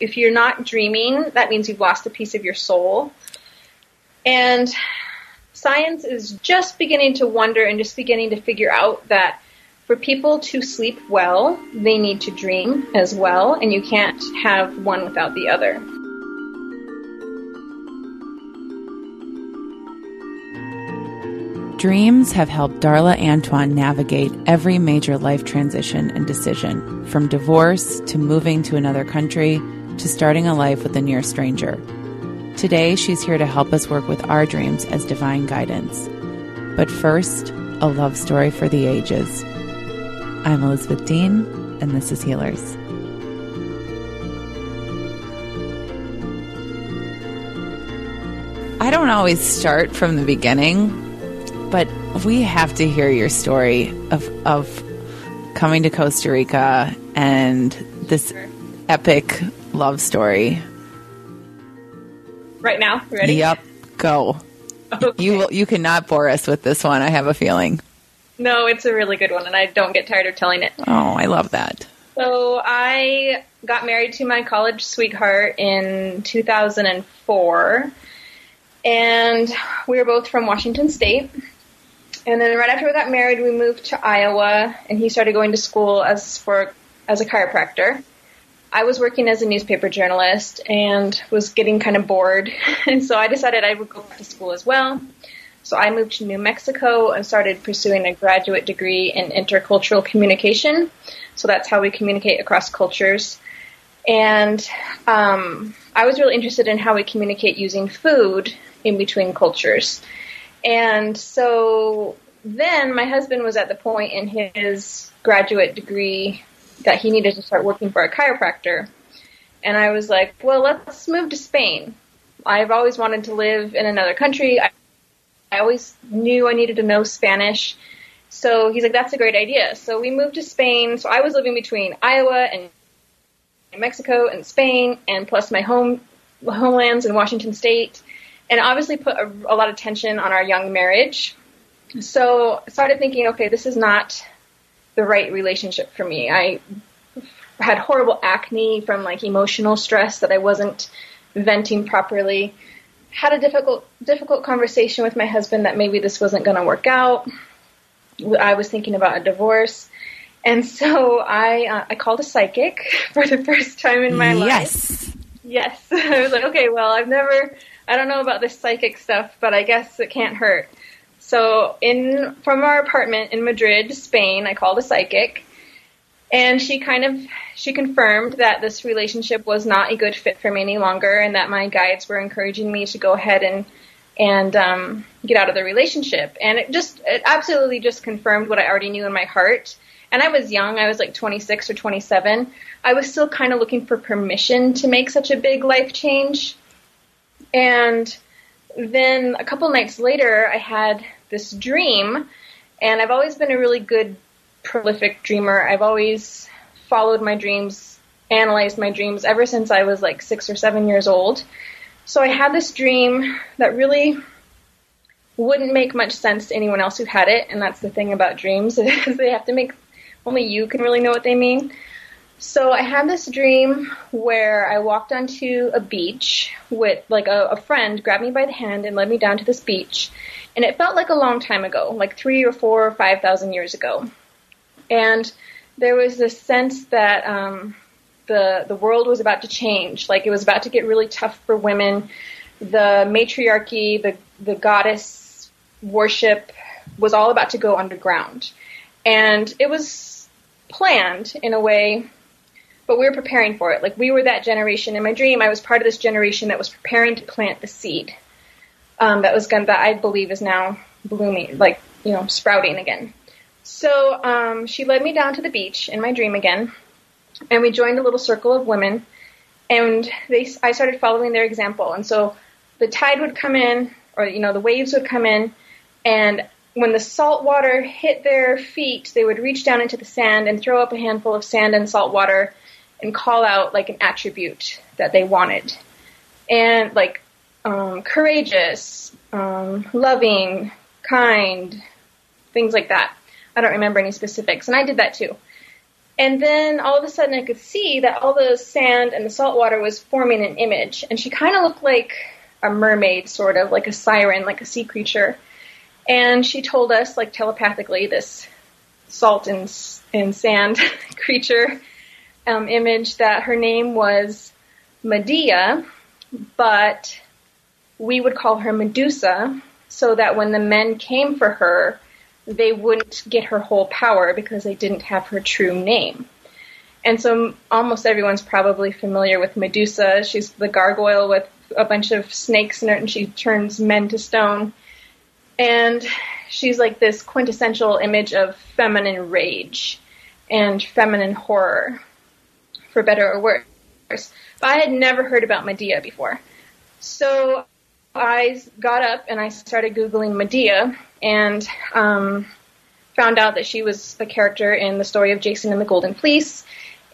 if you're not dreaming, that means you've lost a piece of your soul. And science is just beginning to wonder and just beginning to figure out that for people to sleep well, they need to dream as well, and you can't have one without the other. Dreams have helped Darla Antoine navigate every major life transition and decision, from divorce to moving to another country to starting a life with a near stranger. Today, she's here to help us work with our dreams as divine guidance. But first, a love story for the ages. I'm Elizabeth Dean, and this is Healers. I don't always start from the beginning, but we have to hear your story of, of coming to Costa Rica and this epic love story. Right now, ready? Yep, go. Okay. You you cannot bore us with this one. I have a feeling. No, it's a really good one, and I don't get tired of telling it. Oh, I love that. So I got married to my college sweetheart in 2004, and we were both from Washington State. And then right after we got married, we moved to Iowa, and he started going to school as for as a chiropractor. I was working as a newspaper journalist and was getting kind of bored, and so I decided I would go back to school as well. So I moved to New Mexico and started pursuing a graduate degree in intercultural communication. So that's how we communicate across cultures. And um, I was really interested in how we communicate using food in between cultures. And so then my husband was at the point in his graduate degree that he needed to start working for a chiropractor. And I was like, well, let's move to Spain. I've always wanted to live in another country. I, I always knew I needed to know Spanish. So he's like, that's a great idea. So we moved to Spain. So I was living between Iowa and Mexico and Spain, and plus my home homelands in Washington State, and obviously put a, a lot of tension on our young marriage. So I started thinking, okay, this is not the right relationship for me. I had horrible acne from like emotional stress that I wasn't venting properly. Had a difficult difficult conversation with my husband that maybe this wasn't going to work out. I was thinking about a divorce. And so I uh, I called a psychic for the first time in my yes. life. Yes. Yes. I was like, okay, well, I've never I don't know about this psychic stuff, but I guess it can't hurt. So in from our apartment in Madrid, Spain, I called a psychic and she kind of she confirmed that this relationship was not a good fit for me any longer and that my guides were encouraging me to go ahead and and um, get out of the relationship. And it just it absolutely just confirmed what I already knew in my heart. And I was young. I was like 26 or 27 I was still kind of looking for permission to make such a big life change. And then a couple nights later, I had this dream, and I've always been a really good, prolific dreamer. I've always followed my dreams, analyzed my dreams ever since I was like six or seven years old. So I had this dream that really wouldn't make much sense to anyone else who had it, and that's the thing about dreams is they have to make only you can really know what they mean. So I had this dream where I walked onto a beach with like a, a, friend grabbed me by the hand and led me down to this beach, and it felt like a long time ago, like three or four or five thousand years ago, and there was this sense that um, the the world was about to change, like it was about to get really tough for women. The matriarchy, the the goddess worship was all about to go underground, and it was planned in a way but we were preparing for it. Like we were that generation. In my dream, I was part of this generation that was preparing to plant the seed. Um, that was going that I believe is now blooming, like you know, sprouting again. So um, she led me down to the beach in my dream again, and we joined a little circle of women, and they I started following their example. And so the tide would come in, or you know, the waves would come in, and when the salt water hit their feet, they would reach down into the sand and throw up a handful of sand and salt water and call out like an attribute that they wanted. And like um, courageous, um, loving, kind, things like that. I don't remember any specifics, and I did that too. And then all of a sudden I could see that all the sand and the salt water was forming an image. And she kind of looked like a mermaid, sort of, like a siren, like a sea creature. And she told us, like telepathically, this salt and, and sand creature um, image that her name was Medea, but we would call her Medusa, so that when the men came for her, they wouldn't get her whole power because they didn't have her true name. And so almost everyone's probably familiar with Medusa. She's the gargoyle with a bunch of snakes in it and she turns men to stone. And she's like this quintessential image of feminine rage and feminine horror, for better or worse. But I had never heard about Medea before. So I got up and I started Googling Medea and um, found out that she was a character in the story of Jason and the Golden Fleece.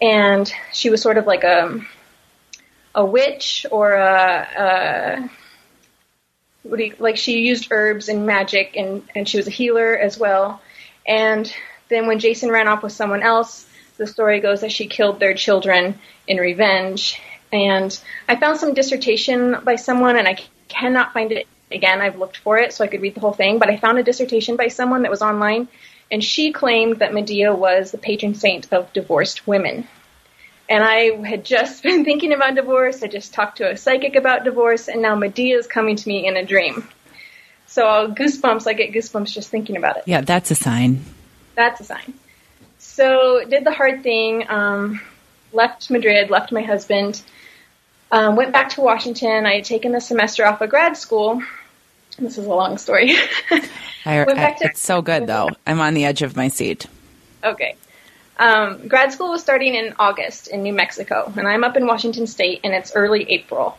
And she was sort of like a, a witch or a, a you, like she used herbs and magic and, and she was a healer as well. And then when Jason ran off with someone else, the story goes that she killed their children in revenge. And I found some dissertation by someone and I cannot find it again. I've looked for it so I could read the whole thing, but I found a dissertation by someone that was online and she claimed that Medea was the patron saint of divorced women. And I had just been thinking about divorce. I just talked to a psychic about divorce, and now Medea is coming to me in a dream. So goosebumps. I get goosebumps just thinking about it. Yeah, that's a sign. That's a sign. So did the hard thing. Um, left Madrid. Left my husband. Um, went back to Washington. I had taken the semester off of grad school. This is a long story. I, I, to- it's so good though. I'm on the edge of my seat. Okay. Um, grad school was starting in August in New Mexico, and I'm up in Washington State, and it's early April.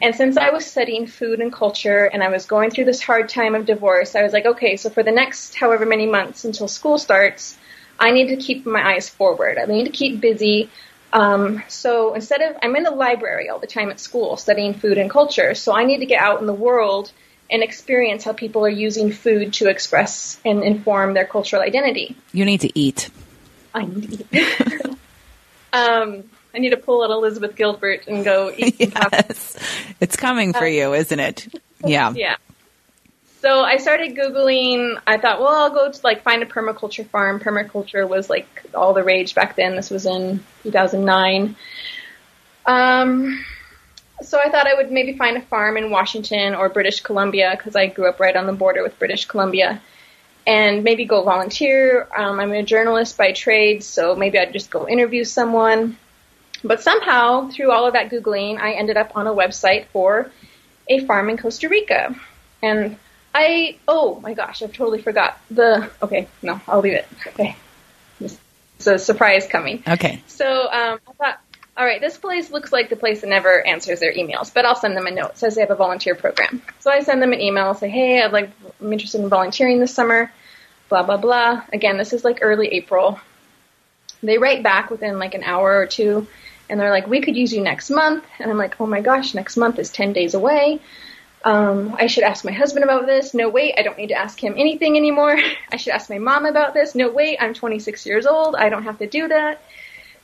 And since I was studying food and culture and I was going through this hard time of divorce, I was like, okay, so for the next however many months until school starts, I need to keep my eyes forward. I need to keep busy. Um, so instead of, I'm in the library all the time at school studying food and culture, so I need to get out in the world and experience how people are using food to express and inform their cultural identity. You need to eat. I need. To eat. um, I need to pull out Elizabeth Gilbert and go eat. yes, it's coming for uh, you, isn't it? Yeah. Yeah. So I started googling. I thought, well, I'll go to like find a permaculture farm. Permaculture was like all the rage back then. This was in 2009. Um, so I thought I would maybe find a farm in Washington or British Columbia because I grew up right on the border with British Columbia and maybe go volunteer. Um, I'm a journalist by trade, so maybe I'd just go interview someone. But somehow, through all of that Googling, I ended up on a website for a farm in Costa Rica. And I, oh my gosh, I've totally forgot the, okay, no, I'll leave it. Okay. It's a surprise coming. Okay. So um, I thought, all right, this place looks like the place that never answers their emails, but I'll send them a note. It says they have a volunteer program. So I send them an email, say, hey, I'd like, I'm interested in volunteering this summer, blah, blah, blah. Again, this is like early April. They write back within like an hour or two, and they're like, we could use you next month. And I'm like, oh my gosh, next month is 10 days away. Um, I should ask my husband about this. No, wait, I don't need to ask him anything anymore. I should ask my mom about this. No, wait, I'm 26 years old. I don't have to do that.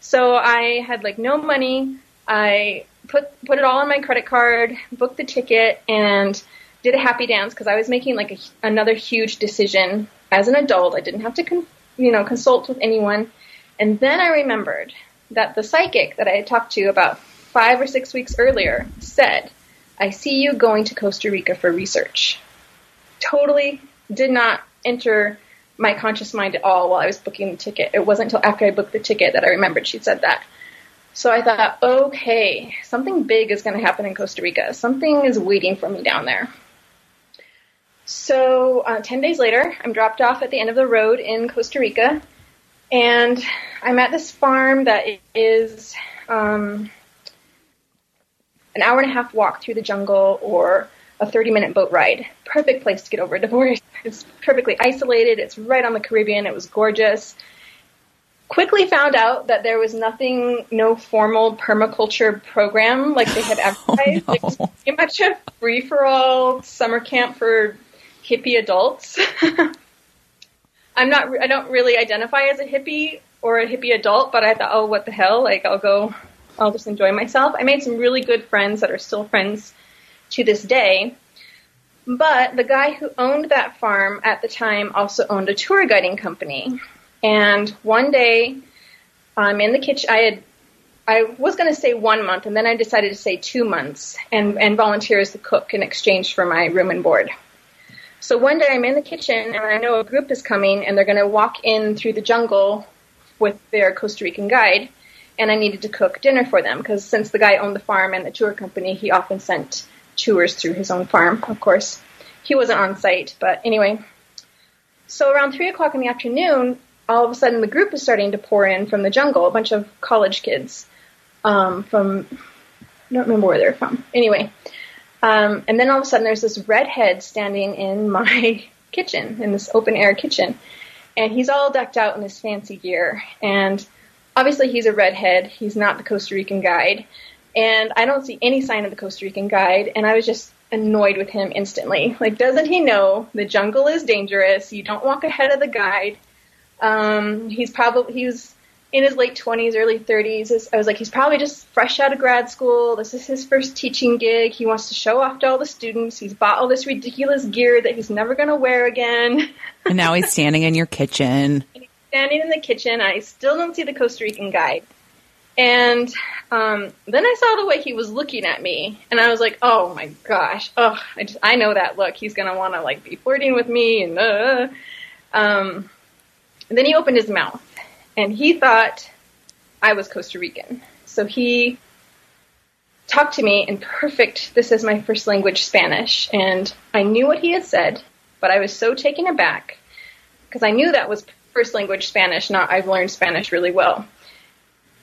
So I had like no money. I put put it all on my credit card, booked the ticket, and did a happy dance because I was making like a, another huge decision as an adult. I didn't have to, con- you know, consult with anyone. And then I remembered that the psychic that I had talked to about five or six weeks earlier said, "I see you going to Costa Rica for research." Totally did not enter my conscious mind at all while I was booking the ticket. It wasn't until after I booked the ticket that I remembered she'd said that. So I thought, okay, something big is going to happen in Costa Rica. Something is waiting for me down there. So uh, 10 days later, I'm dropped off at the end of the road in Costa Rica, and I'm at this farm that is um, an hour and a half walk through the jungle or a 30 minute boat ride. Perfect place to get over a divorce. It's perfectly isolated. It's right on the Caribbean. It was gorgeous. Quickly found out that there was nothing, no formal permaculture program like they had oh, advertised. Oh, no. It was pretty much a free for all summer camp for hippie adults. I'm not, I don't really identify as a hippie or a hippie adult, but I thought, oh, what the hell? Like, I'll go, I'll just enjoy myself. I made some really good friends that are still friends to this day. But the guy who owned that farm at the time also owned a tour guiding company. And one day, I'm in the kitchen. I had, I was going to say one month, and then I decided to say two months, and and volunteer as the cook in exchange for my room and board. So one day I'm in the kitchen, and I know a group is coming, and they're going to walk in through the jungle with their Costa Rican guide, and I needed to cook dinner for them because since the guy owned the farm and the tour company, he often sent tours through his own farm. Of course, he wasn't on site, but anyway. So around three o'clock in the afternoon, all of a sudden the group is starting to pour in from the jungle, a bunch of college kids um, from, I don't remember where they're from. Anyway, um, and then all of a sudden there's this redhead standing in my kitchen, in this open air kitchen. And he's all decked out in his fancy gear. And obviously he's a redhead. He's not the Costa Rican guide. And I don't see any sign of the Costa Rican guide. And I was just annoyed with him instantly. Like, doesn't he know the jungle is dangerous? You don't walk ahead of the guide. Um, he's probably he's in his late twenties, early thirties. I was like, he's probably just fresh out of grad school. This is his first teaching gig. He wants to show off to all the students. He's bought all this ridiculous gear that he's never going to wear again. and now he's standing in your kitchen. Standing in the kitchen. I still don't see the Costa Rican guide. And um, then I saw the way he was looking at me, and I was like, "Oh my gosh! Oh, I just I know that look. He's gonna want to like be flirting with me." And uh. um, and then he opened his mouth, and he thought I was Costa Rican. So he talked to me in perfect. This is my first language, Spanish, and I knew what he had said, but I was so taken aback because I knew that was first language Spanish. Not I've learned Spanish really well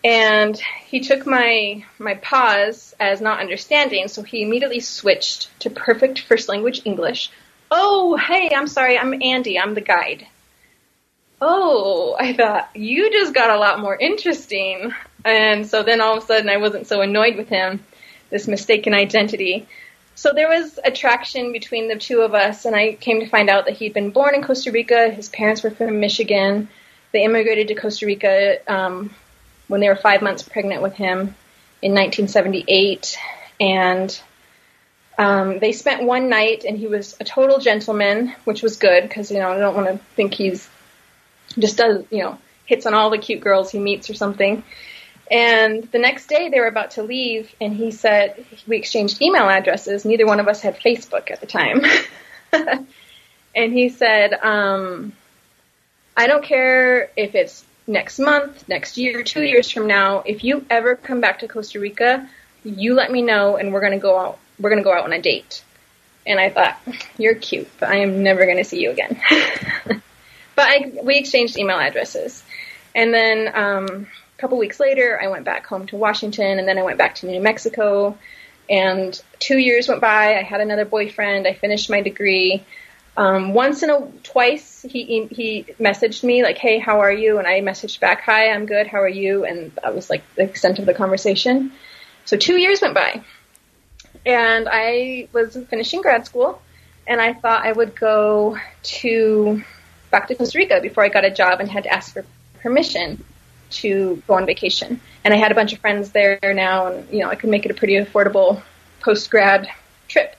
and he took my my pause as not understanding, so he immediately switched to perfect first language English. Oh, hey, I'm sorry, I'm Andy, I'm the guide. Oh, I thought you just got a lot more interesting. And so then all of a sudden I wasn't so annoyed with him, this mistaken identity. So there was attraction between the two of us, and I came to find out that he'd been born in Costa Rica. His parents were from Michigan. They immigrated to Costa Rica um, when they were five months pregnant with him in 1978, and um, they spent one night, and he was a total gentleman, which was good because you know I don't want to think he's just does you know hits on all the cute girls he meets or something. And the next day they were about to leave, and he said we exchanged email addresses. Neither one of us had Facebook at the time, and he said, um, "I don't care if it's next month, next year, two years from now, if you ever come back to Costa Rica, you let me know and we're gonna go out we're gonna go out on a date. And I thought, You're cute, but I am never gonna see you again. but I, we exchanged email addresses. And then um, couple weeks later I went back home to Washington and then I went back to New Mexico and two years went by, I had another boyfriend, I finished my degree, um, once in a twice he he messaged me like, "Hey, how are you?" And I messaged back, "Hi, I'm good. How are you?" And that was like the extent of the conversation. So two years went by, and I was finishing grad school, and I thought I would go to back to Costa Rica before I got a job and had to ask for permission to go on vacation. And I had a bunch of friends there now, and you know I could make it a pretty affordable post grad trip.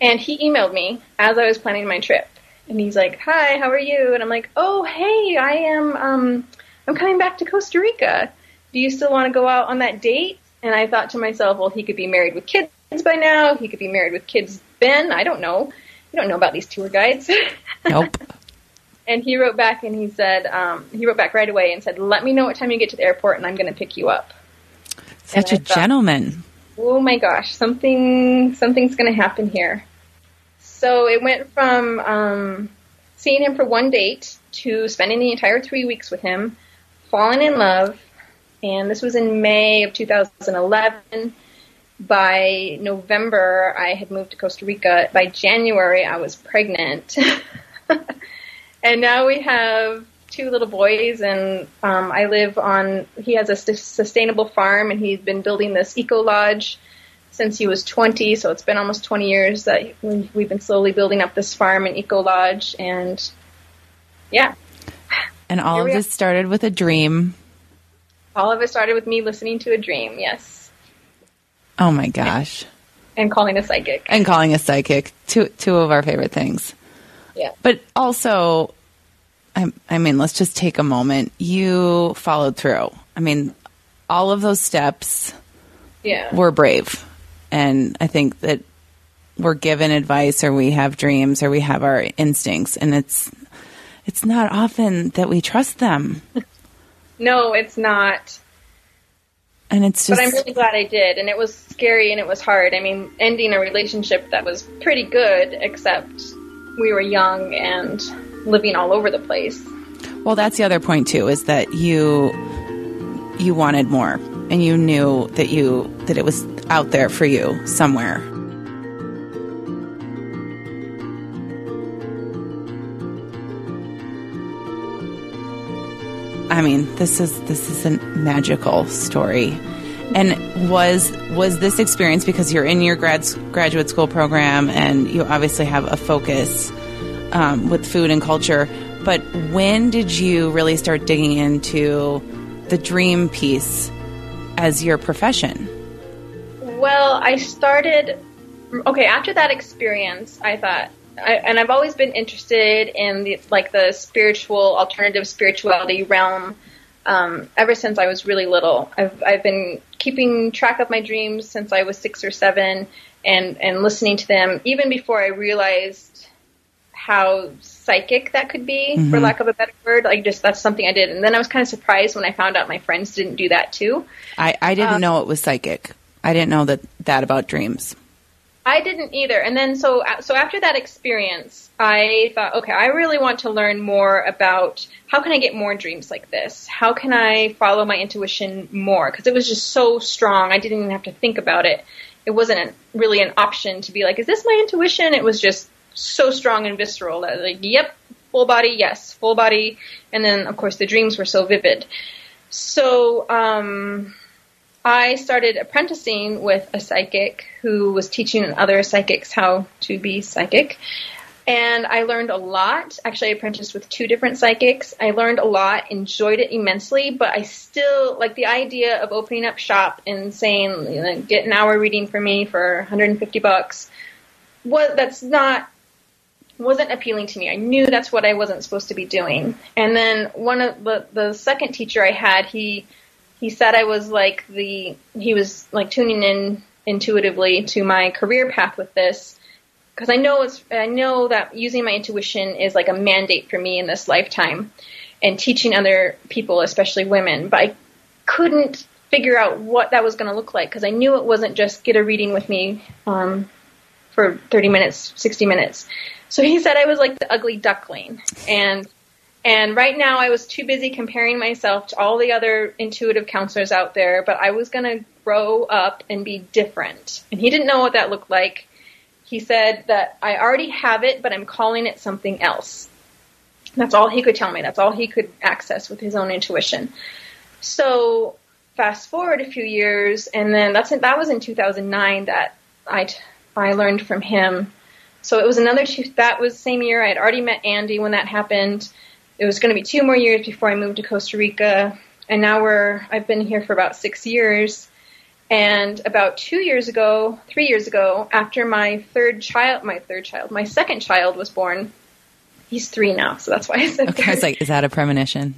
And he emailed me as I was planning my trip. And he's like, "Hi, how are you?" And I'm like, "Oh, hey, I am. Um, I'm coming back to Costa Rica. Do you still want to go out on that date?" And I thought to myself, "Well, he could be married with kids by now. He could be married with kids Ben. I don't know. You don't know about these tour guides." Nope. and he wrote back and he said, um, he wrote back right away and said, "Let me know what time you get to the airport, and I'm going to pick you up." Such a thought, gentleman. Oh my gosh, something something's going to happen here. So it went from um, seeing him for one date to spending the entire three weeks with him, falling in love, and this was in May of 2011. By November, I had moved to Costa Rica. By January, I was pregnant. and now we have two little boys, and um, I live on, he has a sustainable farm, and he's been building this eco lodge since he was 20, so it's been almost 20 years that we've been slowly building up this farm and eco lodge, and yeah. And all of this started with a dream. All of it started with me listening to a dream, yes, Oh my gosh. and calling a psychic. And calling a psychic. Two two of our favorite things. Yeah. But also I I mean, let's just take a moment. You followed through. I mean, all of those steps Yeah. we're brave. And I think that we're given advice or we have dreams or we have our instincts and it's it's not often that we trust them. No, it's not. And it's just But I'm really glad I did, and it was scary and it was hard. I mean, ending a relationship that was pretty good, except we were young and living all over the place. Well, that's the other point too is that you you wanted more and you knew that you that it was out there for you somewhere. I mean, this is this is a magical story. And was was this experience because you're in your grad graduate school program and you obviously have a focus um, with food and culture. But when did you really start digging into the dream piece as your profession? Well, I started. Okay, after that experience, I thought, I, and I've always been interested in the like the spiritual, alternative spirituality realm. Um, ever since I was really little, I've I've been keeping track of my dreams since I was six or seven, and and listening to them even before I realized how psychic that could be, for lack of a better word. Like just that's something I did, and then I was kind of surprised when I found out my friends didn't do that too. I, I didn't know it was psychic. I didn't know that that about dreams. I didn't either. And then so so after that experience, I thought, okay, I really want to learn more about how can I get more dreams like this? How can I follow my intuition more? Because it was just so strong. I didn't even have to think about it. It wasn't really an option to be like, is this my intuition? It was just so strong and visceral that like, yep, full body, yes, full body. And then of course the dreams were so vivid. So um, I started apprenticing with a psychic who was teaching other psychics how to be psychic. And I learned a lot. Actually, I apprenticed with two different psychics. I learned a lot, enjoyed it immensely, but I still like the idea of opening up shop and saying, you know, get an hour reading for me for 150 bucks. What that's not wasn't appealing to me. I knew that's what I wasn't supposed to be doing. And then one of the the second teacher I had, he he said I was like the he was like tuning in intuitively to my career path with this because I know it's I know that using my intuition is like a mandate for me in this lifetime and teaching other people, especially women, but I couldn't figure out what that was going to look like because I knew it wasn't just get a reading with me um, for 30 minutes, 60 minutes. So he said I was like the ugly duckling and and right now I was too busy comparing myself to all the other intuitive counselors out there, but I was going to grow up and be different. And he didn't know what that looked like. He said that I already have it, but I'm calling it something else. That's all he could tell me. That's all he could access with his own intuition. So fast forward a few years, and then that's that was in 2009 that I I learned from him. So it was another two. That was same year. I had already met Andy when that happened. It was going to be two more years before I moved to Costa Rica, and now we're I've been here for about six years. And about two years ago, three years ago, after my third child, my third child, my second child was born. He's three now, so that's why I said. Okay, I was like, is that a premonition?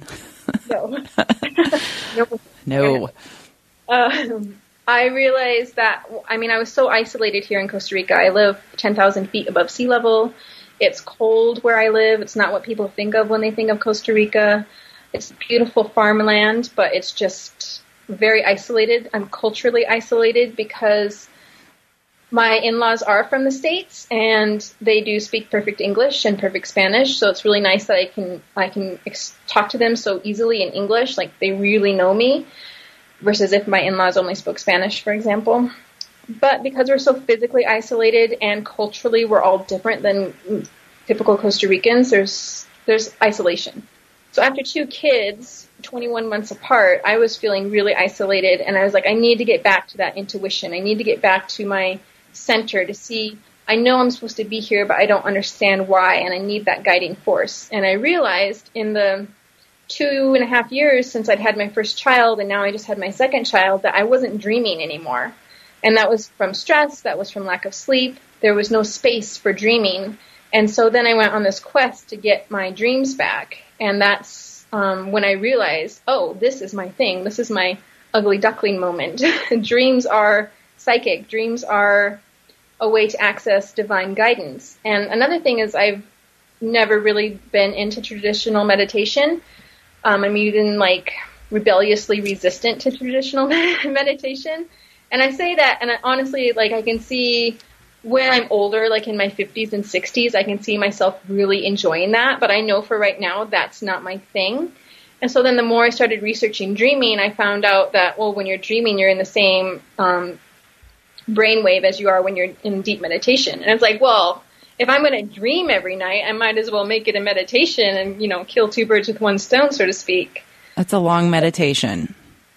no. no. No. Um, I realized that, I mean, I was so isolated here in Costa Rica. I live 10,000 feet above sea level. It's cold where I live. It's not what people think of when they think of Costa Rica. It's beautiful farmland, but it's just very isolated. I'm culturally isolated because my in-laws are from the states and they do speak perfect English and perfect Spanish. So it's really nice that I can I can ex- talk to them so easily in English. Like they really know me versus if my in-laws only spoke Spanish, for example. But because we're so physically isolated and culturally we're all different than typical Costa Ricans, there's there's isolation. So after two kids, 21 months apart, I was feeling really isolated and I was like I need to get back to that intuition. I need to get back to my center to see I know I'm supposed to be here but I don't understand why and I need that guiding force. And I realized in the two and a half years since I'd had my first child, and now I just had my second child, that I wasn't dreaming anymore. And that was from stress, that was from lack of sleep. There was no space for dreaming. And so then I went on this quest to get my dreams back. And that's um, when I realized, oh, this is my thing. This is my ugly duckling moment. dreams are psychic. Dreams are a way to access divine guidance. And another thing is I've never really been into traditional meditation. Um, I'm even like rebelliously resistant to traditional meditation. And I say that, and I, honestly, like I can see when I'm older, like in my 50s and 60s, I can see myself really enjoying that. But I know for right now, that's not my thing. And so then the more I started researching dreaming, I found out that, well, when you're dreaming, you're in the same um, brainwave as you are when you're in deep meditation. And it's like, well, if I'm going to dream every night, I might as well make it a meditation and, you know, kill two birds with one stone, so to speak. That's a long meditation.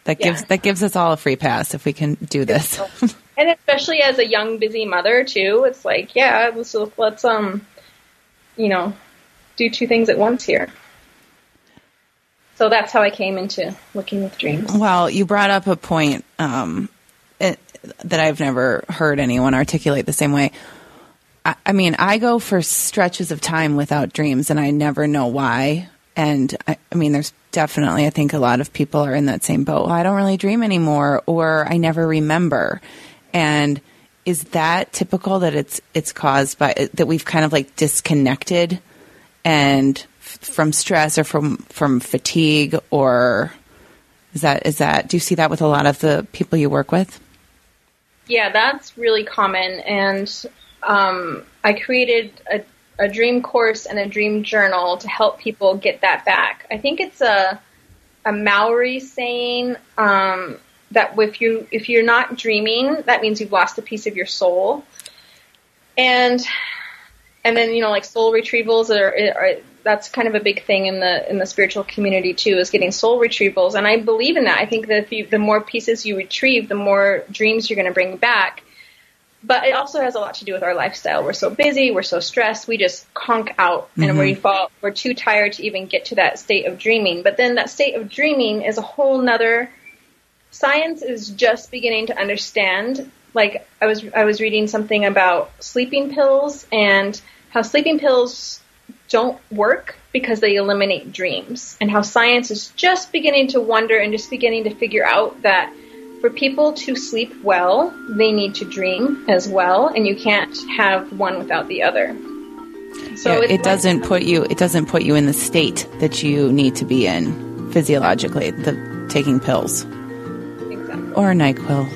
That gives yeah. that gives us all a free pass if we can do this. and especially as a young, busy mother too, it's like, yeah, let's let's um, you know, do two things at once here. So that's how I came into looking with dreams. Well, you brought up a point um, it, that I've never heard anyone articulate the same way. I, I mean, I go for stretches of time without dreams, and I never know why. And I, I mean, there's definitely, I think a lot of people are in that same boat. Well, I don't really dream anymore, or I never remember. And is that typical that it's it's caused by that we've kind of like disconnected and f- from stress or from from fatigue or is that is that do you see that with a lot of the people you work with? Yeah, that's really common, and um, I created a a dream course and a dream journal to help people get that back. I think it's a a Maori saying um, that if you if you're not dreaming, that means you've lost a piece of your soul. And and then you know like soul retrievals are, are that's kind of a big thing in the in the spiritual community too is getting soul retrievals and I believe in that. I think that if you, the more pieces you retrieve, the more dreams you're going to bring back but it also has a lot to do with our lifestyle. We're so busy, we're so stressed, we just conk out mm-hmm. and we fall, we're too tired to even get to that state of dreaming. But then that state of dreaming is a whole nother, science is just beginning to understand. Like I was, I was reading something about sleeping pills and how sleeping pills don't work because they eliminate dreams and how science is just beginning to wonder and just beginning to figure out that for people to sleep well, they need to dream as well, and you can't have one without the other. So yeah, it doesn't put you it doesn't put you in the state that you need to be in physiologically. The taking pills exactly. or Nyquil.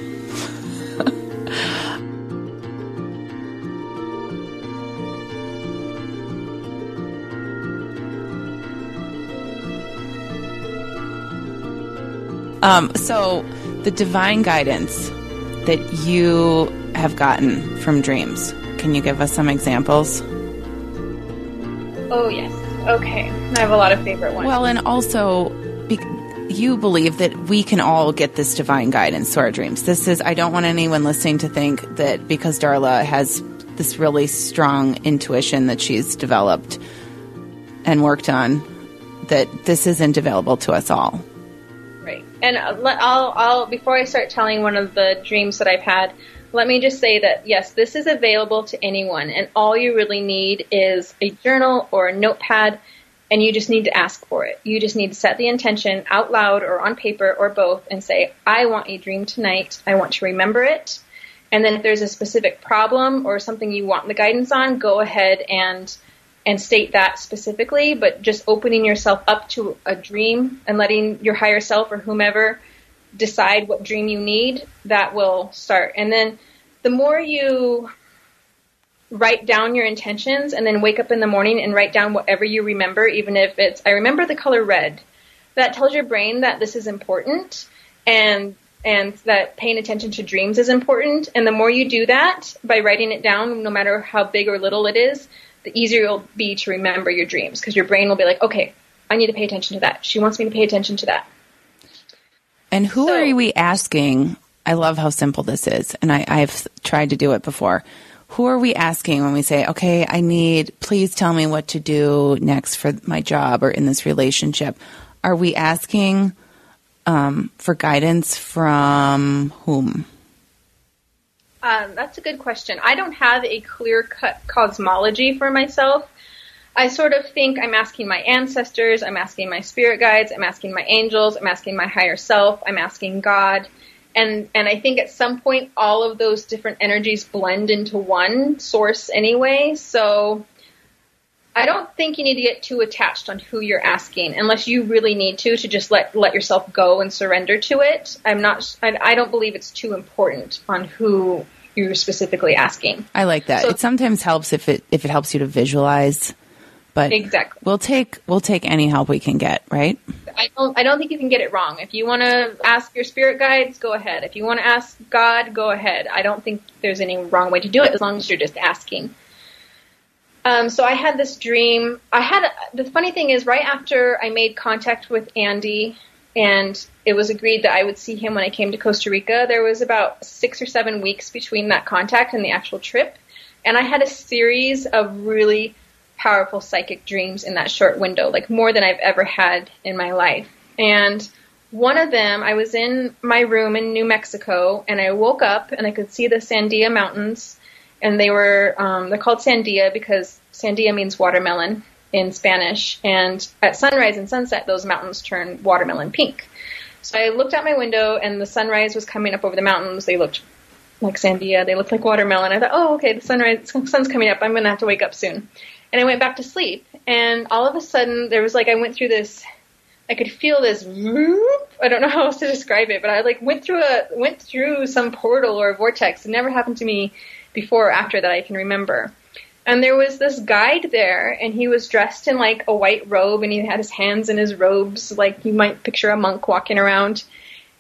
um, so the divine guidance that you have gotten from dreams. Can you give us some examples? Oh, yes. Okay. I have a lot of favorite ones. Well, and also, be- you believe that we can all get this divine guidance to our dreams. This is, I don't want anyone listening to think that because Darla has this really strong intuition that she's developed and worked on, that this isn't available to us all. And uh, I'll, I'll, before I start telling one of the dreams that I've had, let me just say that yes, this is available to anyone, and all you really need is a journal or a notepad, and you just need to ask for it. You just need to set the intention out loud or on paper or both and say, I want a dream tonight. I want to remember it. And then if there's a specific problem or something you want the guidance on, go ahead and and state that specifically, but just opening yourself up to a dream and letting your higher self or whomever decide what dream you need, that will start. And then the more you write down your intentions and then wake up in the morning and write down whatever you remember, even if it's, I remember the color red, that tells your brain that this is important and and that paying attention to dreams is important. And the more you do that by writing it down, no matter how big or little it is, the easier it'll be to remember your dreams because your brain will be like, okay, I need to pay attention to that. She wants me to pay attention to that. And who so, are we asking? I love how simple this is, and I, I've tried to do it before. Who are we asking when we say, okay, I need, please tell me what to do next for my job or in this relationship? are we asking um, for guidance from whom? Um, that's a good question. I don't have a clear cut cosmology for myself. I sort of think I'm asking my ancestors, I'm asking my spirit guides, I'm asking my angels, I'm asking my higher self, I'm asking God. And and I think at some point all of those different energies blend into one source anyway. So I don't think you need to get too attached on who you're asking unless you really need to to just let let yourself go and surrender to it. I'm not I, I don't believe it's too important on who you're specifically asking. I like that. So, it sometimes helps if it if it helps you to visualize but exactly, we'll take we'll take any help we can get, right? I don't I don't think you can get it wrong. If you want to ask your spirit guides, go ahead. If you want to ask God, go ahead. I don't think there's any wrong way to do it as long as you're just asking. Um, so I had this dream. I had the funny thing is right after I made contact with Andy and it was agreed that I would see him when I came to Costa Rica. There was about six or seven weeks between that contact and the actual trip, and I had a series of really powerful psychic dreams in that short window, like more than I've ever had in my life. And one of them, I was in my room in New Mexico, and I woke up and I could see the Sandia Mountains, and they were um, they're called Sandia because Sandia means watermelon in Spanish, and at sunrise and sunset, those mountains turn watermelon pink. So I looked out my window, and the sunrise was coming up over the mountains. They looked like Sandia. They looked like watermelon. I thought, oh, okay, the sunrise, sun's coming up. I'm going to have to wake up soon and I went back to sleep. And all of a sudden, there was like I went through this. I could feel this. I don't know how else to describe it, but I like went through a went through some portal or vortex. It never happened to me before or after that I can remember. And there was this guide there, and he was dressed in like a white robe, and he had his hands in his robes, like you might picture a monk walking around.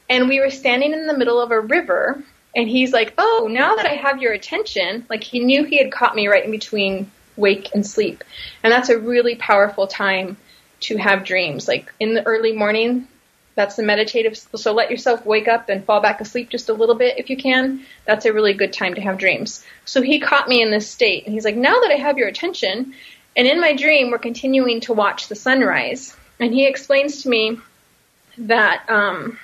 And we were standing in the middle of a river, and he's like, "Oh, now that I have your attention," like he knew he had caught me right in between wake and sleep. And that's a really powerful time to have dreams. Like in the early morning, that's the meditative. So let yourself wake up and fall back asleep just a little bit if you can. That's a really good time to have dreams. So he caught me in this state and he's like, now that I have your attention, and in my dream, we're continuing to watch the sunrise. And he explains to me that um,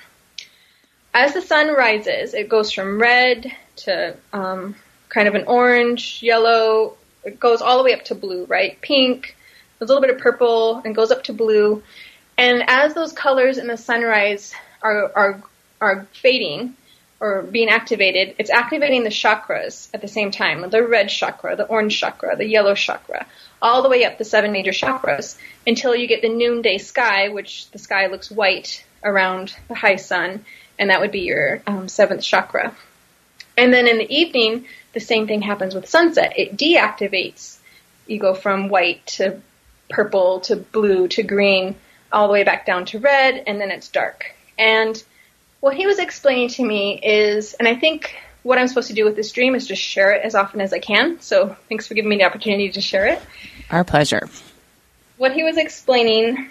as the sun rises, it goes from red to um, kind of an orange, yellow, it goes all the way up to blue, right? Pink, a little bit of purple, and goes up to blue. And as those colors in the sunrise are are are fading or being activated, it's activating the chakras at the same time. The red chakra, the orange chakra, the yellow chakra, all the way up the seven major chakras until you get the noonday sky, which the sky looks white around the high sun, and that would be your um, seventh chakra. And then in the evening, the same thing happens with sunset. It deactivates. You go from white to purple to blue to green, all the way back down to red, and then it's dark. And what he was explaining to me is, and I think what I'm supposed to do with this dream is just share it as often as I can. So thanks for giving me the opportunity to share it. Our pleasure. What he was explaining,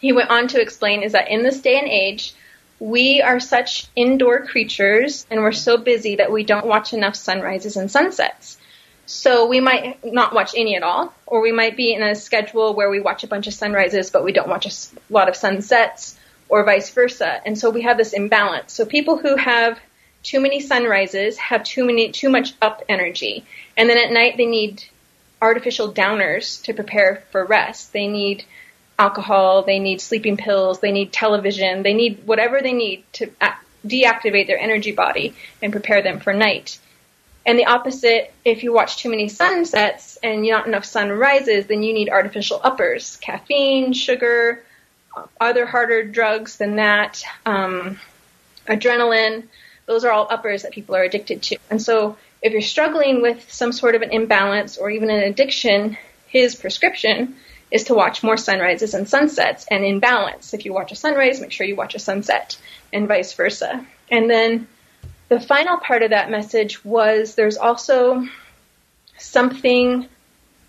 he went on to explain, is that in this day and age, we are such indoor creatures and we're so busy that we don't watch enough sunrises and sunsets. So we might not watch any at all, or we might be in a schedule where we watch a bunch of sunrises but we don't watch a lot of sunsets, or vice versa. And so we have this imbalance. So people who have too many sunrises have too many too much up energy, and then at night they need artificial downers to prepare for rest. They need alcohol, they need sleeping pills, they need television, they need whatever they need to deactivate their energy body and prepare them for night. And the opposite, if you watch too many sunsets and not enough sunrises, then you need artificial uppers, caffeine, sugar, other harder drugs than that, um, adrenaline. Those are all uppers that people are addicted to. And so if you're struggling with some sort of an imbalance or even an addiction, his prescription is to watch more sunrises and sunsets and in balance. If you watch a sunrise, make sure you watch a sunset and vice versa. And then the final part of that message was there's also something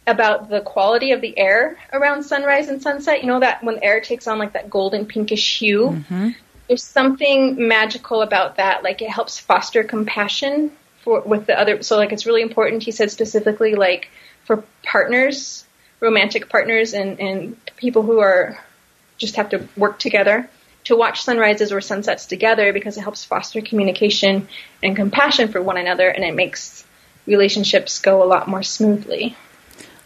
about the quality of the air around sunrise and sunset. You know that when the air takes on like that golden pinkish hue, mm-hmm. there's something magical about that. Like it helps foster compassion for with the other. So like it's really important. He said specifically like for partners romantic partners and, and people who are just have to work together to watch sunrises or sunsets together because it helps foster communication and compassion for one another and it makes relationships go a lot more smoothly.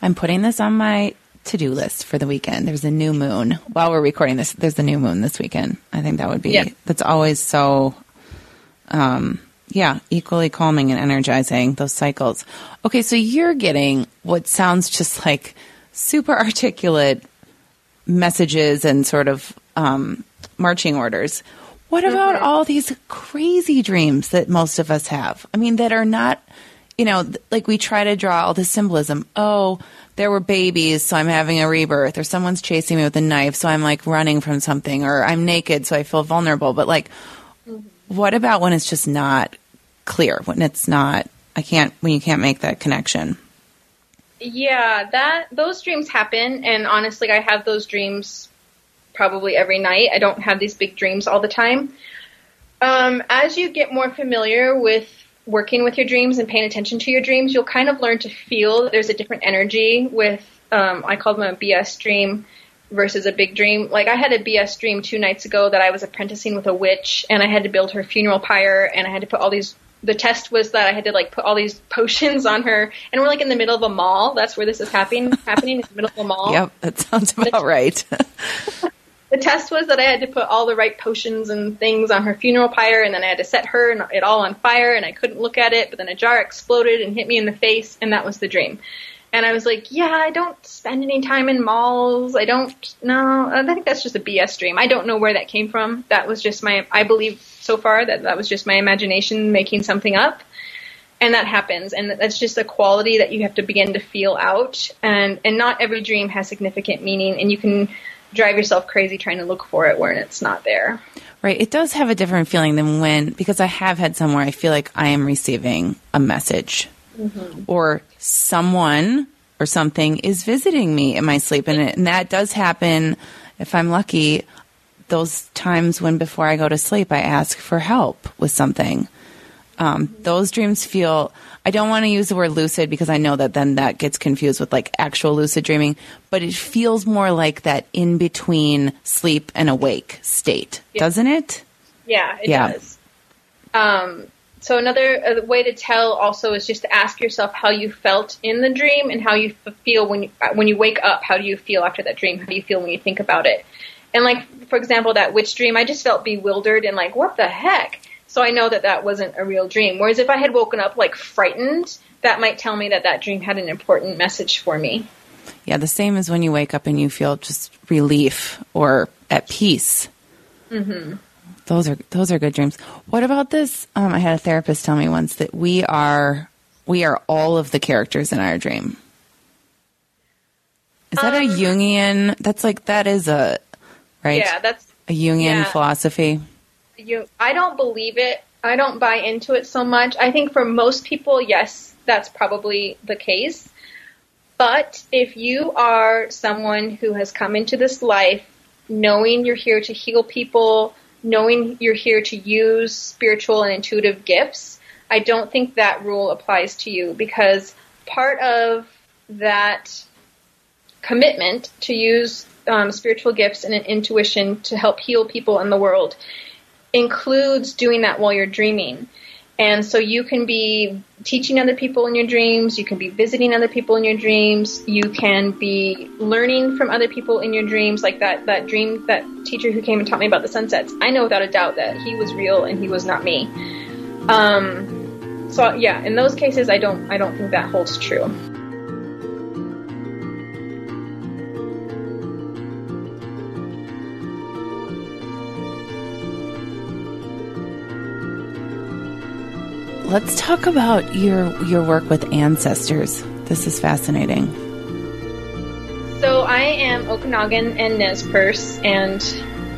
I'm putting this on my to do list for the weekend. There's a new moon. While we're recording this, there's a new moon this weekend. I think that would be, yeah. that's always so, um, yeah, equally calming and energizing, those cycles. Okay, so you're getting what sounds just like super articulate messages and sort of um, marching orders. What about mm-hmm. all these crazy dreams that most of us have? I mean, that are not, you know, like we try to draw all the symbolism. Oh, there were babies, so I'm having a rebirth, or someone's chasing me with a knife, so I'm like running from something, or I'm naked, so I feel vulnerable. But like, mm-hmm. what about when it's just not clear? When it's not, I can't, when you can't make that connection? Yeah, that those dreams happen, and honestly, I have those dreams probably every night. I don't have these big dreams all the time. Um, as you get more familiar with working with your dreams and paying attention to your dreams, you'll kind of learn to feel that there's a different energy with, um, I call them a BS dream versus a big dream. Like I had a BS dream two nights ago that I was apprenticing with a witch and I had to build her funeral pyre and I had to put all these the test was that I had to like put all these potions on her, and we're like in the middle of a mall. That's where this is happening. happening in the middle of a mall. Yep, that sounds about right. the test was that I had to put all the right potions and things on her funeral pyre, and then I had to set her and it all on fire, and I couldn't look at it. But then a jar exploded and hit me in the face, and that was the dream. And I was like, yeah, I don't spend any time in malls. I don't, no, I think that's just a BS dream. I don't know where that came from. That was just my, I believe so far that that was just my imagination making something up. And that happens. And that's just a quality that you have to begin to feel out. And, and not every dream has significant meaning. And you can drive yourself crazy trying to look for it when it's not there. Right. It does have a different feeling than when, because I have had somewhere I feel like I am receiving a message mm-hmm. or someone or something is visiting me in my sleep. And, it, and that does happen if I'm lucky. Those times when before I go to sleep, I ask for help with something. Um, those dreams feel, I don't want to use the word lucid because I know that then that gets confused with like actual lucid dreaming, but it feels more like that in between sleep and awake state, yeah. doesn't it? Yeah, it yeah. does. Um, so another uh, way to tell also is just to ask yourself how you felt in the dream and how you feel when you uh, when you wake up. How do you feel after that dream? How do you feel when you think about it? And like for example, that witch dream, I just felt bewildered and like what the heck. So I know that that wasn't a real dream. Whereas if I had woken up like frightened, that might tell me that that dream had an important message for me. Yeah, the same as when you wake up and you feel just relief or at peace. Mm-hmm. Those are those are good dreams. What about this? Um, I had a therapist tell me once that we are we are all of the characters in our dream. Is that um, a Jungian? That's like that is a right. Yeah, that's a Jungian yeah. philosophy. You, I don't believe it. I don't buy into it so much. I think for most people, yes, that's probably the case. But if you are someone who has come into this life knowing you're here to heal people, knowing you're here to use spiritual and intuitive gifts, I don't think that rule applies to you because part of that commitment to use um, spiritual gifts and an intuition to help heal people in the world includes doing that while you're dreaming. And so you can be teaching other people in your dreams, you can be visiting other people in your dreams, you can be learning from other people in your dreams, like that, that dream, that teacher who came and taught me about the sunsets. I know without a doubt that he was real and he was not me. Um, so yeah, in those cases, I don't, I don't think that holds true. Let's talk about your your work with ancestors. This is fascinating. So I am Okanagan and Nez Perce and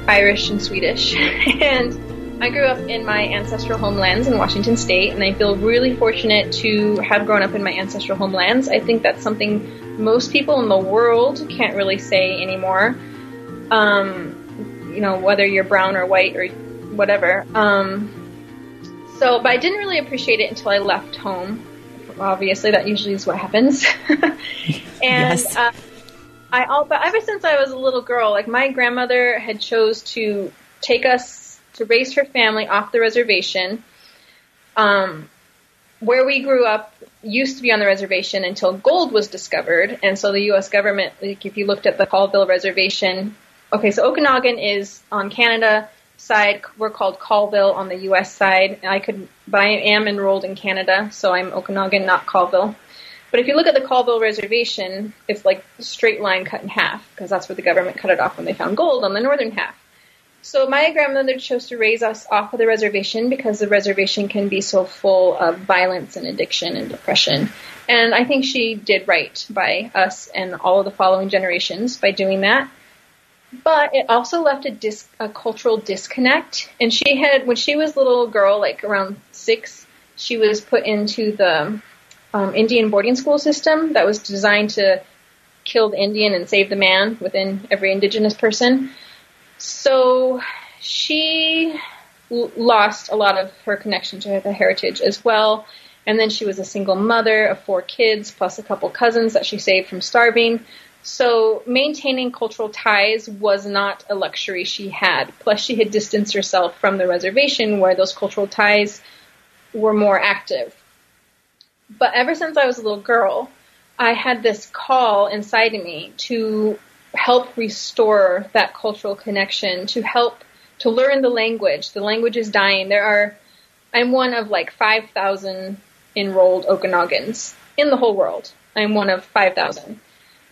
Irish and Swedish, and I grew up in my ancestral homelands in Washington State, and I feel really fortunate to have grown up in my ancestral homelands. I think that's something most people in the world can't really say anymore. Um, you know, whether you're brown or white or whatever. Um, so, but I didn't really appreciate it until I left home. Obviously, that usually is what happens. and yes. uh, I all but ever since I was a little girl, like my grandmother had chose to take us to raise her family off the reservation. Um, where we grew up used to be on the reservation until gold was discovered, and so the U.S. government, like if you looked at the Colville Reservation, okay, so Okanagan is on Canada side. We're called Colville on the U.S. side. I could, but I am enrolled in Canada, so I'm Okanagan, not Colville. But if you look at the Colville Reservation, it's like a straight line cut in half because that's where the government cut it off when they found gold on the northern half. So my grandmother chose to raise us off of the reservation because the reservation can be so full of violence and addiction and depression. And I think she did right by us and all of the following generations by doing that. But it also left a, dis- a cultural disconnect. And she had, when she was a little girl, like around six, she was put into the um, Indian boarding school system that was designed to kill the Indian and save the man within every indigenous person. So she l- lost a lot of her connection to the heritage as well. And then she was a single mother of four kids plus a couple cousins that she saved from starving. So maintaining cultural ties was not a luxury she had. Plus, she had distanced herself from the reservation where those cultural ties were more active. But ever since I was a little girl, I had this call inside of me to help restore that cultural connection, to help to learn the language. The language is dying. There are, I'm one of like 5,000 enrolled Okanagans in the whole world. I'm one of 5,000.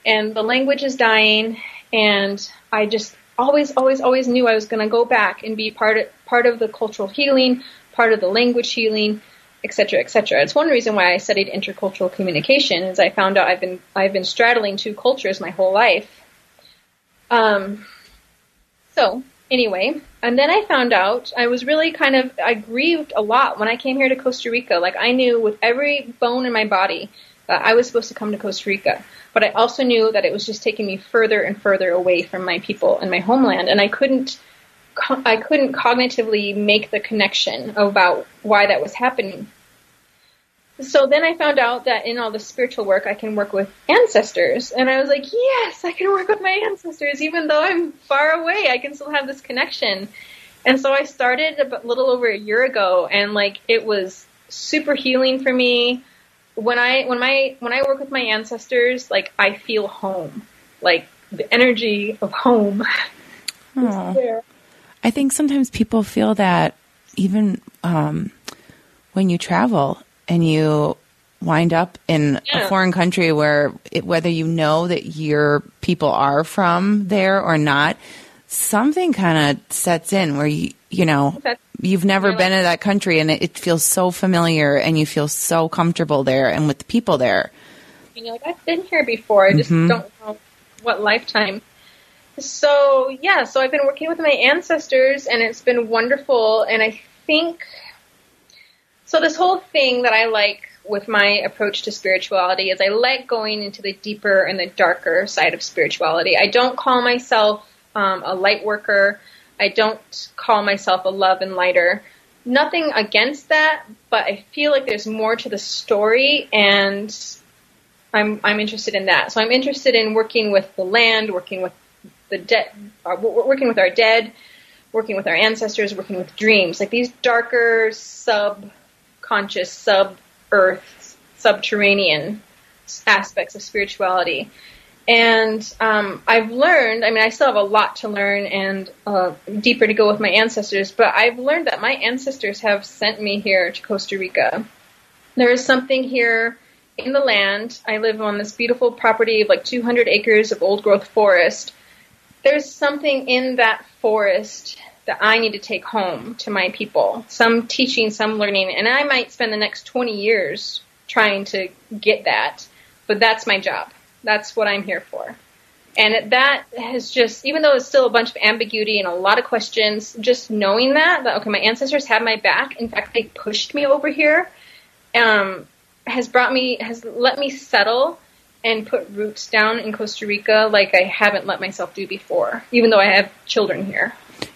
And the language is dying, and I just always, always, always knew I was going to go back and be part of, part of the cultural healing, part of the language healing, etc., etc. It's one reason why I studied intercultural communication, is I found out I've been I've been straddling two cultures my whole life. Um, so anyway, and then I found out I was really kind of I grieved a lot when I came here to Costa Rica. Like I knew with every bone in my body that I was supposed to come to Costa Rica, but I also knew that it was just taking me further and further away from my people and my homeland, and I couldn't I couldn't cognitively make the connection about why that was happening. So then I found out that in all the spiritual work, I can work with ancestors. And I was like, yes, I can work with my ancestors. Even though I'm far away, I can still have this connection. And so I started a little over a year ago and like it was super healing for me. When I, when my, when I work with my ancestors, like I feel home, like the energy of home. There, I think sometimes people feel that even um, when you travel and you wind up in yeah. a foreign country where it, whether you know that your people are from there or not, something kind of sets in where you you know you've never been in that country and it, it, feels so familiar and you feel so comfortable there and with the people there. And you're like, I've been here before. I just mm-hmm. don't know what lifetime. So yeah, so I've been working with my ancestors and it's been wonderful. And I think so. This whole thing that I like with my approach to spirituality is I like going into the deeper and the darker side of spirituality. I don't call myself um, a light worker. I don't call myself a love and lighter. Nothing against that, but I feel like there's more to the story and I'm I'm interested in that. So I'm interested in working with the land, working with the dead, uh, working with our dead, working with our ancestors, working with dreams, like these darker subconscious, sub earth, subterranean aspects of spirituality. And um, I've learned, I mean, I still have a lot to learn and uh, deeper to go with my ancestors, but I've learned that my ancestors have sent me here to Costa Rica. There is something here in the land. I live on this beautiful property of like 200 acres of old growth forest there's something in that forest that I need to take home to my people. Some teaching, some learning, and I might spend the next 20 years trying to get that, but that's my job. That's what I'm here for. And that has just, even though it's still a bunch of ambiguity and a lot of questions, just knowing that, that okay, my ancestors had my back. In fact, they pushed me over here, um, has brought me, has let me settle and put roots down in Costa Rica like I haven't let myself do before, even though I have children here.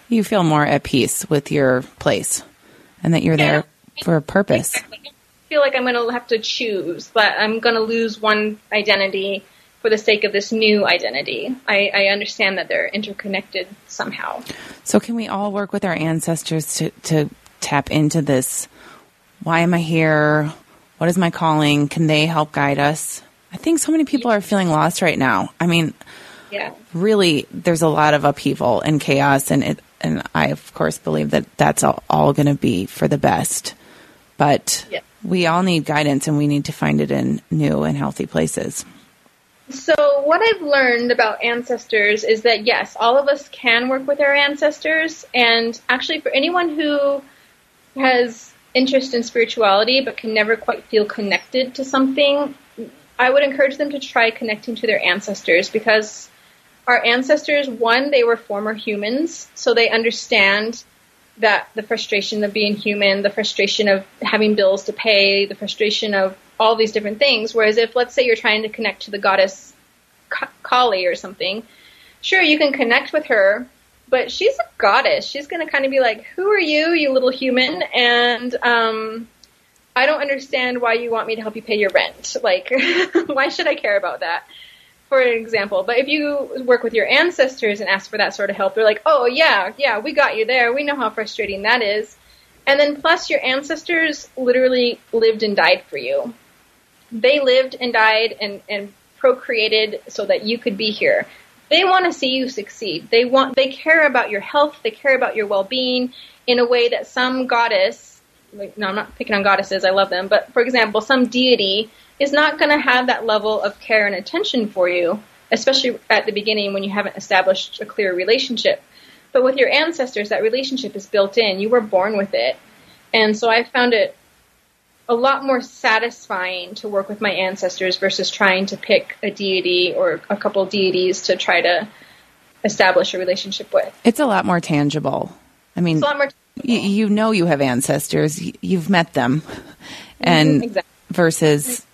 You feel more at peace with your place and that you're yeah. there for a purpose. Exactly. I feel like I'm going to have to choose, but I'm going to lose one identity for the sake of this new identity. I, I understand that they're interconnected somehow. So, can we all work with our ancestors to, to tap into this? Why am I here? What is my calling? Can they help guide us? I think so many people are feeling lost right now. I mean, Yeah. really, there's a lot of upheaval and chaos, and it, and I of course believe that that's all, all going to be for the best. But Yeah. we all need guidance, and we need to find it in new and healthy places. So, what I've learned about ancestors is that yes, all of us can work with our ancestors. And actually, for anyone who has interest in spirituality but can never quite feel connected to something, I would encourage them to try connecting to their ancestors because our ancestors, one, they were former humans, so they understand that the frustration of being human, the frustration of having bills to pay, the frustration of all these different things. Whereas if, let's say, you're trying to connect to the goddess Kali or something, sure, you can connect with her, but she's a goddess. She's going to kind of be like, "Who are you, you little human?" And um, I don't understand why you want me to help you pay your rent. Like, why should I care about that? For an example, but if you work with your ancestors and ask for that sort of help, they're like, "Oh yeah, yeah, we got you there. We know how frustrating that is." And then plus your ancestors literally lived and died for you. They lived and died and, and procreated so that you could be here. They want to see you succeed. They want they care about your health, they care about your well-being in a way that some goddess like, no, I'm not picking on goddesses, I love them, but for example, some deity is not going to have that level of care and attention for you, especially at the beginning when you haven't established a clear relationship. But with your ancestors, that relationship is built in. You were born with it. And so I found it a lot more satisfying to work with my ancestors versus trying to pick a deity or a couple deities to try to establish a relationship with. It's a lot more tangible. I mean, It's a lot more. you, you know you have ancestors. Y- You've met them, and mm-hmm, Exactly. versus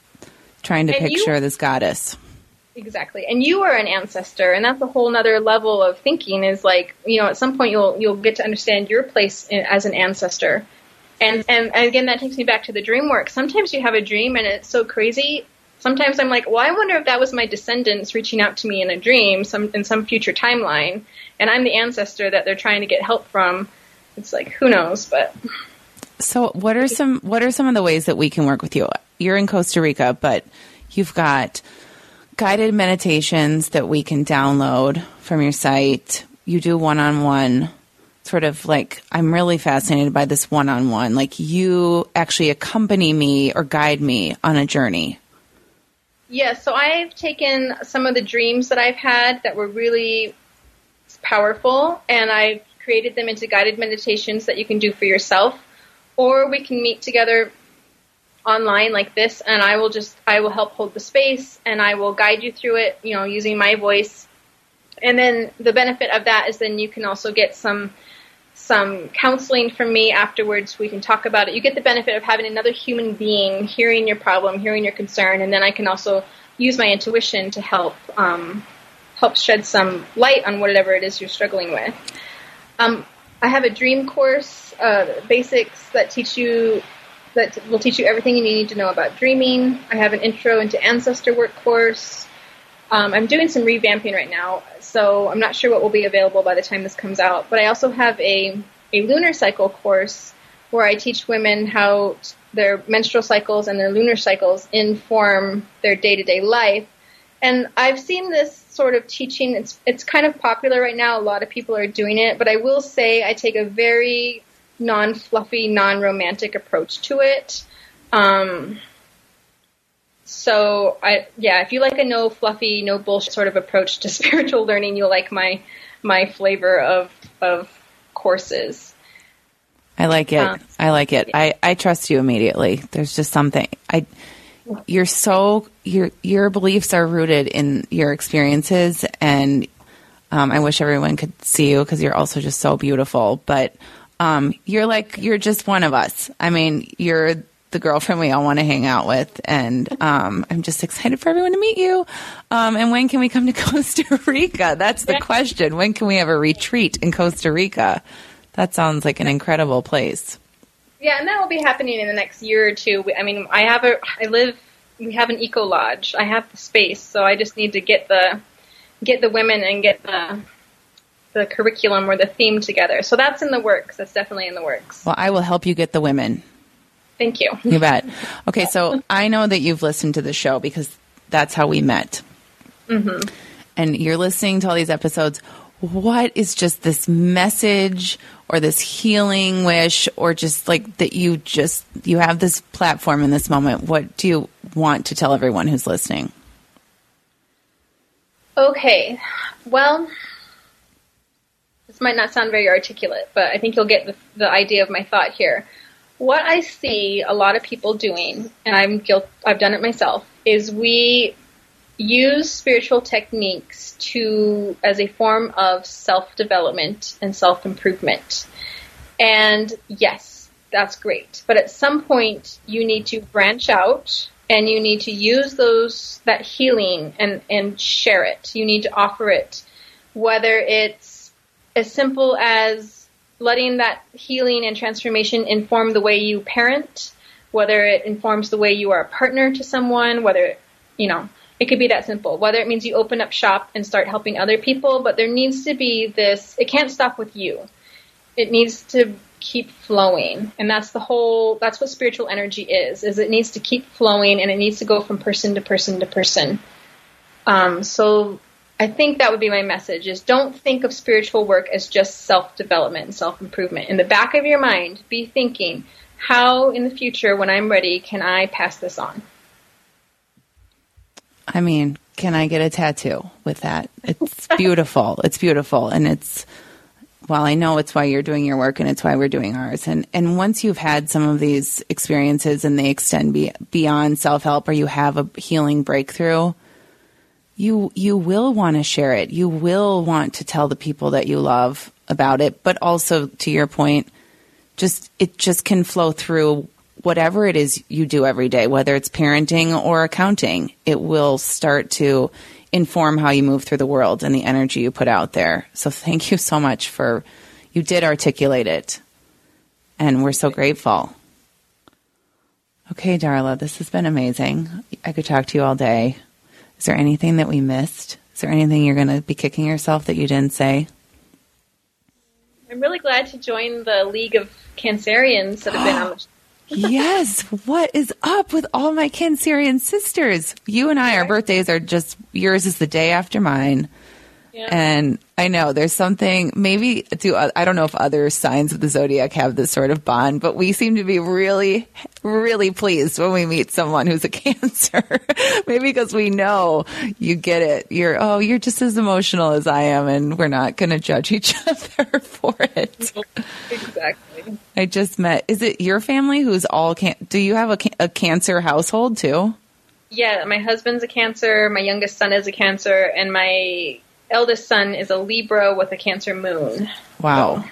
trying to And you- picture this goddess. Exactly. And you are an ancestor, and that's a whole nother level of thinking is like, you know, at some point you'll you'll get to understand your place in, as an ancestor. And, and again that takes me back to the dream work. Sometimes you have a dream and it's so crazy. Sometimes I'm like, well, I wonder if that was my descendants reaching out to me in a dream, some in some future timeline, and I'm the ancestor that they're trying to get help from. It's like who knows, but So, what are some what are some of the ways that we can work with you? You're in Costa Rica, but you've got guided meditations that we can download from your site. You do one-on-one sort of like I'm really fascinated by this one-on-one. Like you actually accompany me or guide me on a journey. Yeah, so I've taken some of the dreams that I've had that were really powerful and I've created them into guided meditations that you can do for yourself or we can meet together online like this and I will just I will help hold the space and I will guide you through it, you know, using my voice. And then the benefit of that is then you can also get some some counseling from me afterwards. We can talk about it. You get the benefit of having another human being hearing your problem, hearing your concern, and then I can also use my intuition to help um, help shed some light on whatever it is you're struggling with. Um, I have a dream course, uh, basics that teach you that will teach you everything you need to know about dreaming. I have an intro into ancestor work course. Um, I'm doing some revamping right now, so I'm not sure what will be available by the time this comes out. But I also have a, a lunar cycle course where I teach women how their menstrual cycles and their lunar cycles inform their day to day life. And I've seen this sort of teaching. It's it's kind of popular right now. A lot of people are doing it, but I will say I take a very non-fluffy, non-romantic approach to it. Um, so I yeah, if you like a no fluffy, no bullshit sort of approach to spiritual learning, you'll like my my flavor of of courses. I like it. Um, I like it. I, I trust you immediately. There's just something I you're so your your beliefs are rooted in your experiences and um, I wish everyone could see you because you're also just so beautiful. But um, you're like you're just one of us. I mean, you're the girlfriend we all want to hang out with, and um, I'm just excited for everyone to meet you. Um, and when can we come to Costa Rica? That's the question. When can we have a retreat in Costa Rica? That sounds like an incredible place. Yeah, and that will be happening in the next year or two. I mean, I have a I live we have an eco lodge. I have the space, so I just need to get the get the women and get the the curriculum or the theme together. So that's in the works. That's definitely in the works. Well, I will help you get the women. Thank you. You bet. Okay, so I know that you've listened to the show because that's how we met. Mm-hmm. And you're listening to all these episodes. What is just this message or this healing wish or just like that you just you have this platform in this moment? What do you want to tell everyone who's listening? Okay. Well, this might not sound very articulate, but I think you'll get the, the idea of my thought here. What I see a lot of people doing, and I'm guilt, I've done it myself, is we use spiritual techniques to as a form of self development and self improvement. And yes, that's great. But at some point you need to branch out and you need to use those that healing and, and share it. You need to offer it. Whether it's as simple as letting that healing and transformation inform the way you parent, whether it informs the way you are a partner to someone, whether, you know, it could be that simple. Whether it means you open up shop and start helping other people, but there needs to be this, it can't stop with you. It needs to keep flowing. And that's the whole, that's what spiritual energy is, is it needs to keep flowing and it needs to go from person to person to person. Um, so I think that would be my message is don't think of spiritual work as just self-development and self-improvement. In the back of your mind, be thinking, how in the future when I'm ready can I pass this on? I mean, can I get a tattoo with that? It's beautiful. it's beautiful and it's well, I know it's why you're doing your work and it's why we're doing ours. And and once you've had some of these experiences and they extend be, beyond self-help or you have a healing breakthrough, you you will want to share it. You will want to tell the people that you love about it, but also to your point, just it just can flow through whatever it is you do every day, whether it's parenting or accounting. It will start to inform how you move through the world and the energy you put out there. So thank you so much for you did articulate it. And we're so grateful. Okay, Darla, this has been amazing. I could talk to you all day. Is there anything that we missed? Is there anything you're going to be kicking yourself that you didn't say? I'm really glad to join the League of Cancerians that have been on the yes. What is up with all my Cancerian sisters? You and I, our birthdays are just yours is the day after mine. Yeah. And I know there's something maybe do I don't know if other signs of the zodiac have this sort of bond, but we seem to be really really pleased when we meet someone who's a cancer. maybe because we know you get it. You're oh, you're just as emotional as I am and we're not going to judge each other for it. Exactly. I just met is it your family who's all can do you have a, a cancer household too? Yeah, my husband's a cancer, my youngest son is a cancer and my eldest son is a Libra with a Cancer moon. Wow.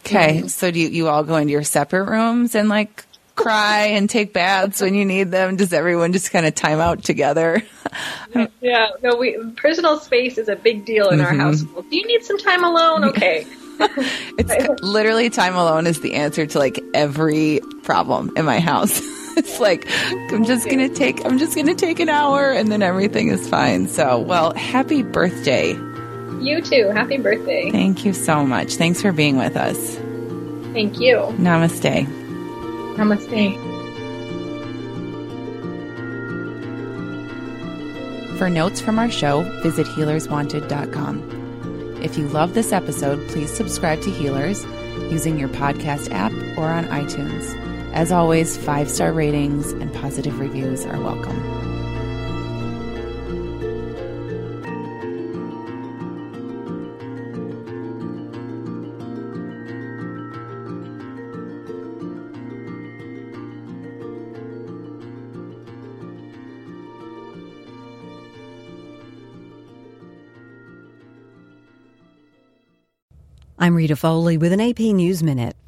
Okay, mm-hmm. so do you, you all go into your separate rooms and like cry and take baths when you need them? Does everyone just kind of time out together? yeah, no, we personal space is a big deal in mm-hmm. our household. Do you need some time alone? Okay. it's literally time alone is the answer to like every problem in my house. it's like I'm just gonna take I'm just gonna take an hour and then everything is fine. So well, happy birthday. You too. Happy birthday. Thank you so much. Thanks for being with us. Thank you. Namaste. Namaste. For notes from our show, visit healerswanted.com. If you love this episode, please subscribe to Healers using your podcast app or on iTunes. As always, five star ratings and positive reviews are welcome. I'm Rita Foley with an AP News Minute.